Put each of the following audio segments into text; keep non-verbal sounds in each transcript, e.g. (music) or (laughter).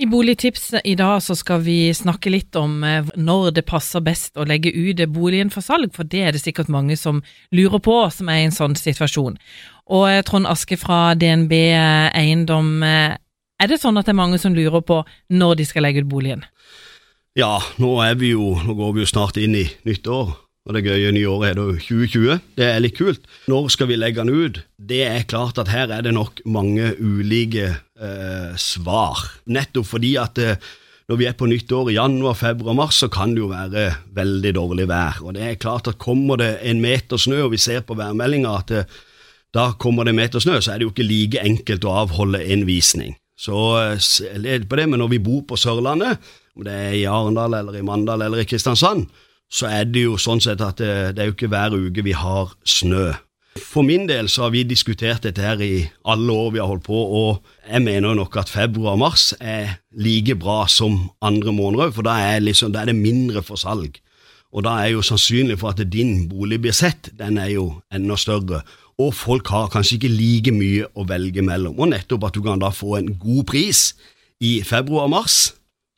I Boligtips i dag så skal vi snakke litt om eh, når det passer best å legge ut boligen for salg, for det er det sikkert mange som lurer på, som er i en sånn situasjon. Og eh, Trond Aske fra DNB Eiendom, eh, er det sånn at det er mange som lurer på når de skal legge ut boligen? Ja, nå, vi jo, nå går vi jo snart inn i nytt år. Og det gøye nye året er da 2020. Det er litt kult. Når skal vi legge den ut? Det er klart at her er det nok mange ulike eh, svar. Nettopp fordi at eh, når vi er på nytt år i januar, februar, mars, så kan det jo være veldig dårlig vær. Og det er klart at kommer det en meter snø, og vi ser på værmeldinga at eh, da kommer det en meter snø, så er det jo ikke like enkelt å avholde en visning. Så led på det, men når vi bor på Sørlandet, om det er i Arendal eller i Mandal eller i Kristiansand, så er det jo sånn sett at det, det er jo ikke hver uke vi har snø. For min del så har vi diskutert dette her i alle år vi har holdt på, og jeg mener nok at februar og mars er like bra som andre måneder, for da er, liksom, da er det mindre for salg. Og da er jo sannsynlig for at din bolig blir sett, den er jo enda større. Og folk har kanskje ikke like mye å velge mellom. Og nettopp at du kan da få en god pris i februar og mars,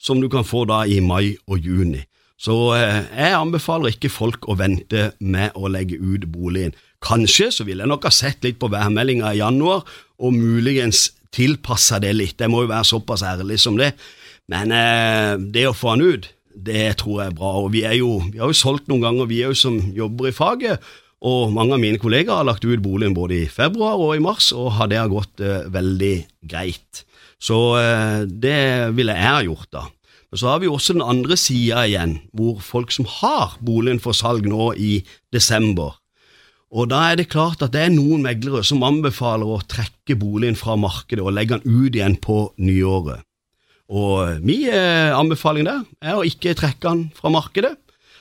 som du kan få da i mai og juni. Så eh, jeg anbefaler ikke folk å vente med å legge ut boligen. Kanskje så ville jeg nok ha sett litt på værmeldinga i januar, og muligens tilpassa det litt. Jeg må jo være såpass ærlig som det. Men eh, det å få den ut, det tror jeg er bra. Og vi, er jo, vi har jo solgt noen ganger, vi er jo som jobber i faget. Og mange av mine kollegaer har lagt ut boligen både i februar og i mars, og det har gått eh, veldig greit. Så det ville jeg ha gjort, da. Men så har vi også den andre sida igjen, hvor folk som har boligen for salg nå i desember, og da er det klart at det er noen meglere som anbefaler å trekke boligen fra markedet og legge den ut igjen på nyåret. Og min eh, anbefaling der er å ikke trekke den fra markedet.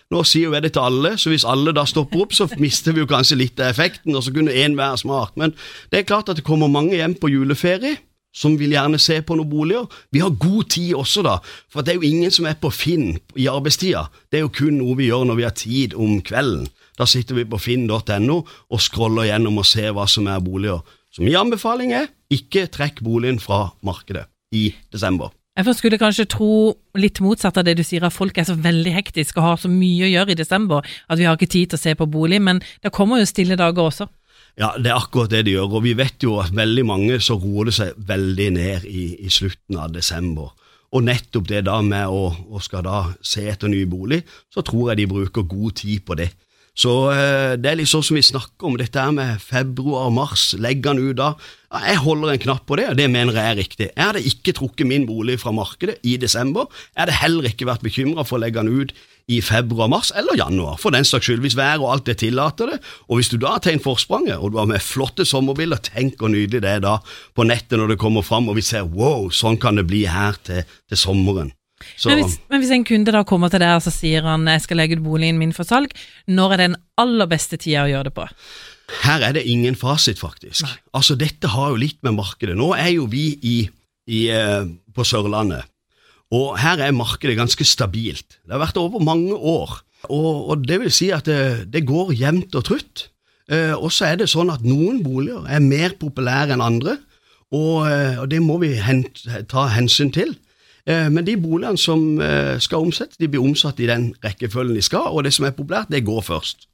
Nå sier jeg det til alle, så hvis alle da stopper opp, så mister vi jo kanskje litt av effekten, og så kunne én være smart. Men det er klart at det kommer mange hjem på juleferie som vil gjerne se på noen boliger. Vi har god tid også, da, for det er jo ingen som er på Finn i arbeidstida. Det er jo kun noe vi gjør når vi har tid om kvelden. Da sitter vi på finn.no og scroller gjennom og ser hva som er boliger. Så min anbefaling er ikke trekk boligen fra markedet i desember. Jeg skulle kanskje tro litt motsatt av det du sier, at folk er så veldig hektiske og har så mye å gjøre i desember at vi har ikke tid til å se på bolig, men det kommer jo stille dager også. Ja, det er akkurat det de gjør. Og vi vet jo at veldig mange så roer det seg veldig ned i, i slutten av desember. Og nettopp det da med å, å skal da se etter ny bolig, så tror jeg de bruker god tid på det. Så eh, det er litt sånn som vi snakker om, dette her med februar, mars, legg den ut da. Jeg holder en knapp på det, og det mener jeg er riktig. Jeg hadde ikke trukket min bolig fra markedet i desember. Jeg hadde heller ikke vært bekymra for å legge den ut i februar, mars eller januar, for den saks skyld, hvis været og alt det tillater det. Og hvis du da har tegnet forspranget, og du har med flotte sommerbilder, tenk hvor nydelig det er da på nettet når det kommer fram, og vi ser wow, sånn kan det bli her til, til sommeren. Men hvis, men, hvis, en kunde da kommer til deg og så sier han jeg skal legge ut boligen min for salg, når er den aller beste tida å gjøre det på? Her er det ingen fasit, faktisk. Nei. Altså, Dette har jo litt med markedet Nå er jo vi i, i, eh, på Sørlandet. Og her er markedet ganske stabilt. Det har vært over mange år. Og, og det vil si at det, det går jevnt og trutt. Eh, og så er det sånn at noen boliger er mer populære enn andre, og, eh, og det må vi hent, ta hensyn til. Eh, men de boligene som eh, skal omsettes, de blir omsatt i den rekkefølgen de skal, og det som er populært, det går først.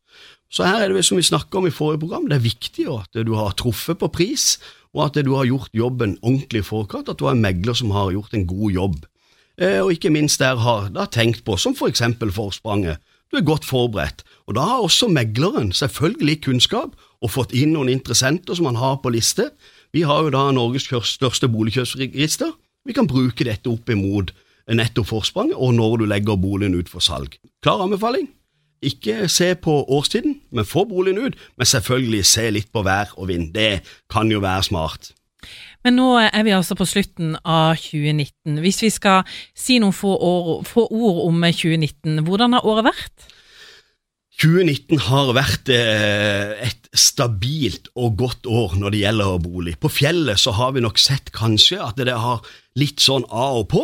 Så her er det som vi snakka om i forrige program, det er viktig at du har truffet på pris, og at du har gjort jobben ordentlig i forkant, at du har en megler som har gjort en god jobb. Eh, og ikke minst der har da tenkt på, som for eksempel forspranget. Du er godt forberedt, og da har også megleren selvfølgelig kunnskap og fått inn noen interessenter som han har på liste. Vi har jo da Norges største boligkjøpsregister. Vi kan bruke dette opp imot nettopp forsprang og når du legger boligen ut for salg. Klar anbefaling? Ikke se på årstiden, men få boligen ut. Men selvfølgelig se litt på vær og vind. Det kan jo være smart. Men nå er vi altså på slutten av 2019. Hvis vi skal si noen få, år, få ord om 2019, hvordan har året vært? 2019 har vært eh, et stabilt og godt år når det gjelder bolig. På fjellet så har vi nok sett kanskje at det har litt sånn av og på,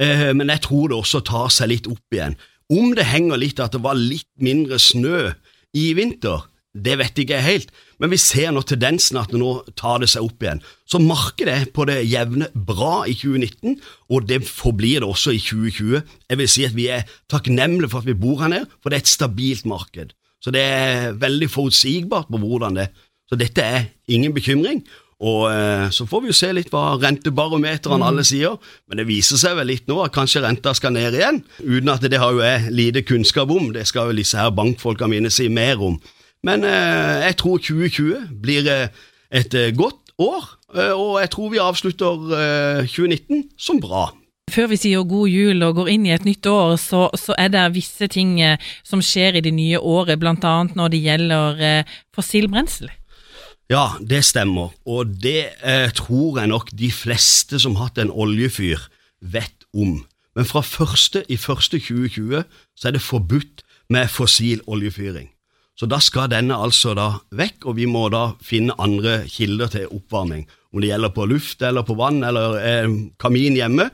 eh, men jeg tror det også tar seg litt opp igjen. Om det henger litt at det var litt mindre snø i vinter, det vet jeg ikke helt, men vi ser nå tendensen at nå tar det seg opp igjen. Så markedet er på det jevne bra i 2019, og det forblir det også i 2020. Jeg vil si at vi er takknemlige for at vi bor her nede, for det er et stabilt marked. Så det er veldig forutsigbart på hvordan det er. Så dette er ingen bekymring. Og eh, Så får vi jo se litt hva rentebarometeren mm. alle sier, men det viser seg vel litt nå at kanskje renta skal ned igjen, uten at det har jo jeg lite kunnskap om. Det skal jo disse her bankfolka mine si mer om. Men eh, jeg tror 2020 blir eh, et eh, godt år, og jeg tror vi avslutter 2019 som bra. Før vi sier god jul og går inn i et nytt år, så, så er det visse ting som skjer i det nye året, bl.a. når det gjelder fossilbrensel. Ja, det stemmer, og det eh, tror jeg nok de fleste som har hatt en oljefyr, vet om. Men fra første i første 2020 så er det forbudt med fossil oljefyring. Så da skal denne altså da vekk, og vi må da finne andre kilder til oppvarming. Om det gjelder på luft eller på vann eller eh, kamin hjemme,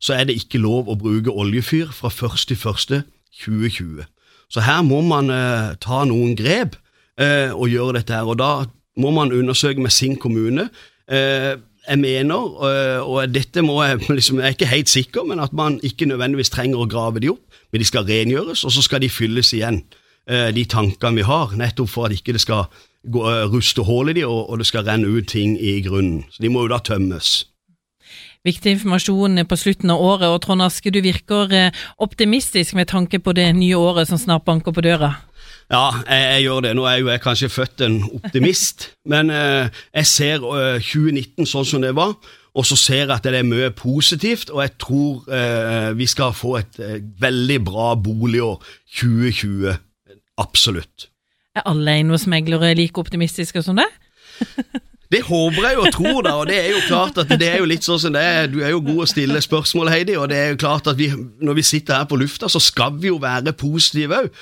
så er det ikke lov å bruke oljefyr fra 1.1.2020. Så her må man eh, ta noen grep eh, og gjøre dette her. Og da må man undersøke med sin kommune. Eh, jeg mener, eh, og dette må jeg (laughs) liksom, Jeg er ikke helt sikker, men at man ikke nødvendigvis trenger å grave de opp, men de skal rengjøres, og så skal de fylles igjen. Eh, de tankene vi har, nettopp for at ikke det skal gå, eh, ruste hull i de, og, og det skal renne ut ting i grunnen. Så de må jo da tømmes. Viktig informasjon på slutten av året, og Trond Aske, du virker eh, optimistisk med tanke på det nye året som snart banker på døra? Ja, jeg, jeg gjør det. Nå er jo jeg kanskje født en optimist, (laughs) men eh, jeg ser eh, 2019 sånn som det var. Og så ser jeg at det er mye positivt, og jeg tror vi skal få et veldig bra boligår 2020. Absolutt. Er alle eiendomsmeglere like optimistiske som det? (laughs) Det håper jeg jo og tror, da. Og det er jo klart at det er jo litt sånn som det er. Du er jo god å stille spørsmål, Heidi. Og det er jo klart at vi, når vi sitter her på lufta, så skal vi jo være positive òg.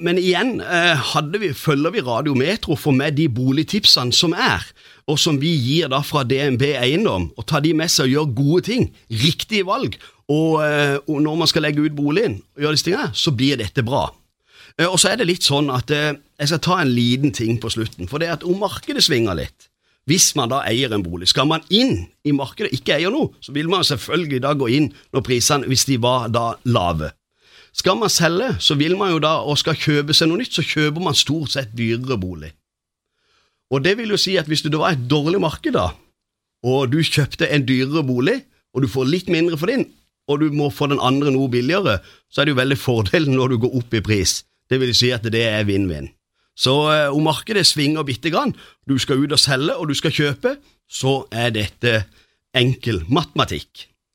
Men igjen, eh, vi, følger vi Radiometro for med de boligtipsene som er, og som vi gir da fra DNB Eiendom, og tar de med seg og gjør gode ting, riktige valg, og, eh, og når man skal legge ut boligen, og gjøre disse tingene, så blir dette bra. Eh, og så er det litt sånn at eh, jeg skal ta en liten ting på slutten. For det at om markedet svinger litt, hvis man da eier en bolig, skal man inn i markedet, ikke eier noe, så vil man selvfølgelig da gå inn når prisene, hvis de var da lave. Skal man selge, så vil man jo da, og skal kjøpe seg noe nytt, så kjøper man stort sett dyrere bolig. Og det vil jo si at hvis det var et dårlig marked da, og du kjøpte en dyrere bolig, og du får litt mindre for din, og du må få den andre noe billigere, så er det jo veldig fordelen når du går opp i pris. Det vil si at det er vinn-vinn. Så eh, om markedet svinger bitte grann, du skal ut og selge og du skal kjøpe, så er dette enkel matematikk.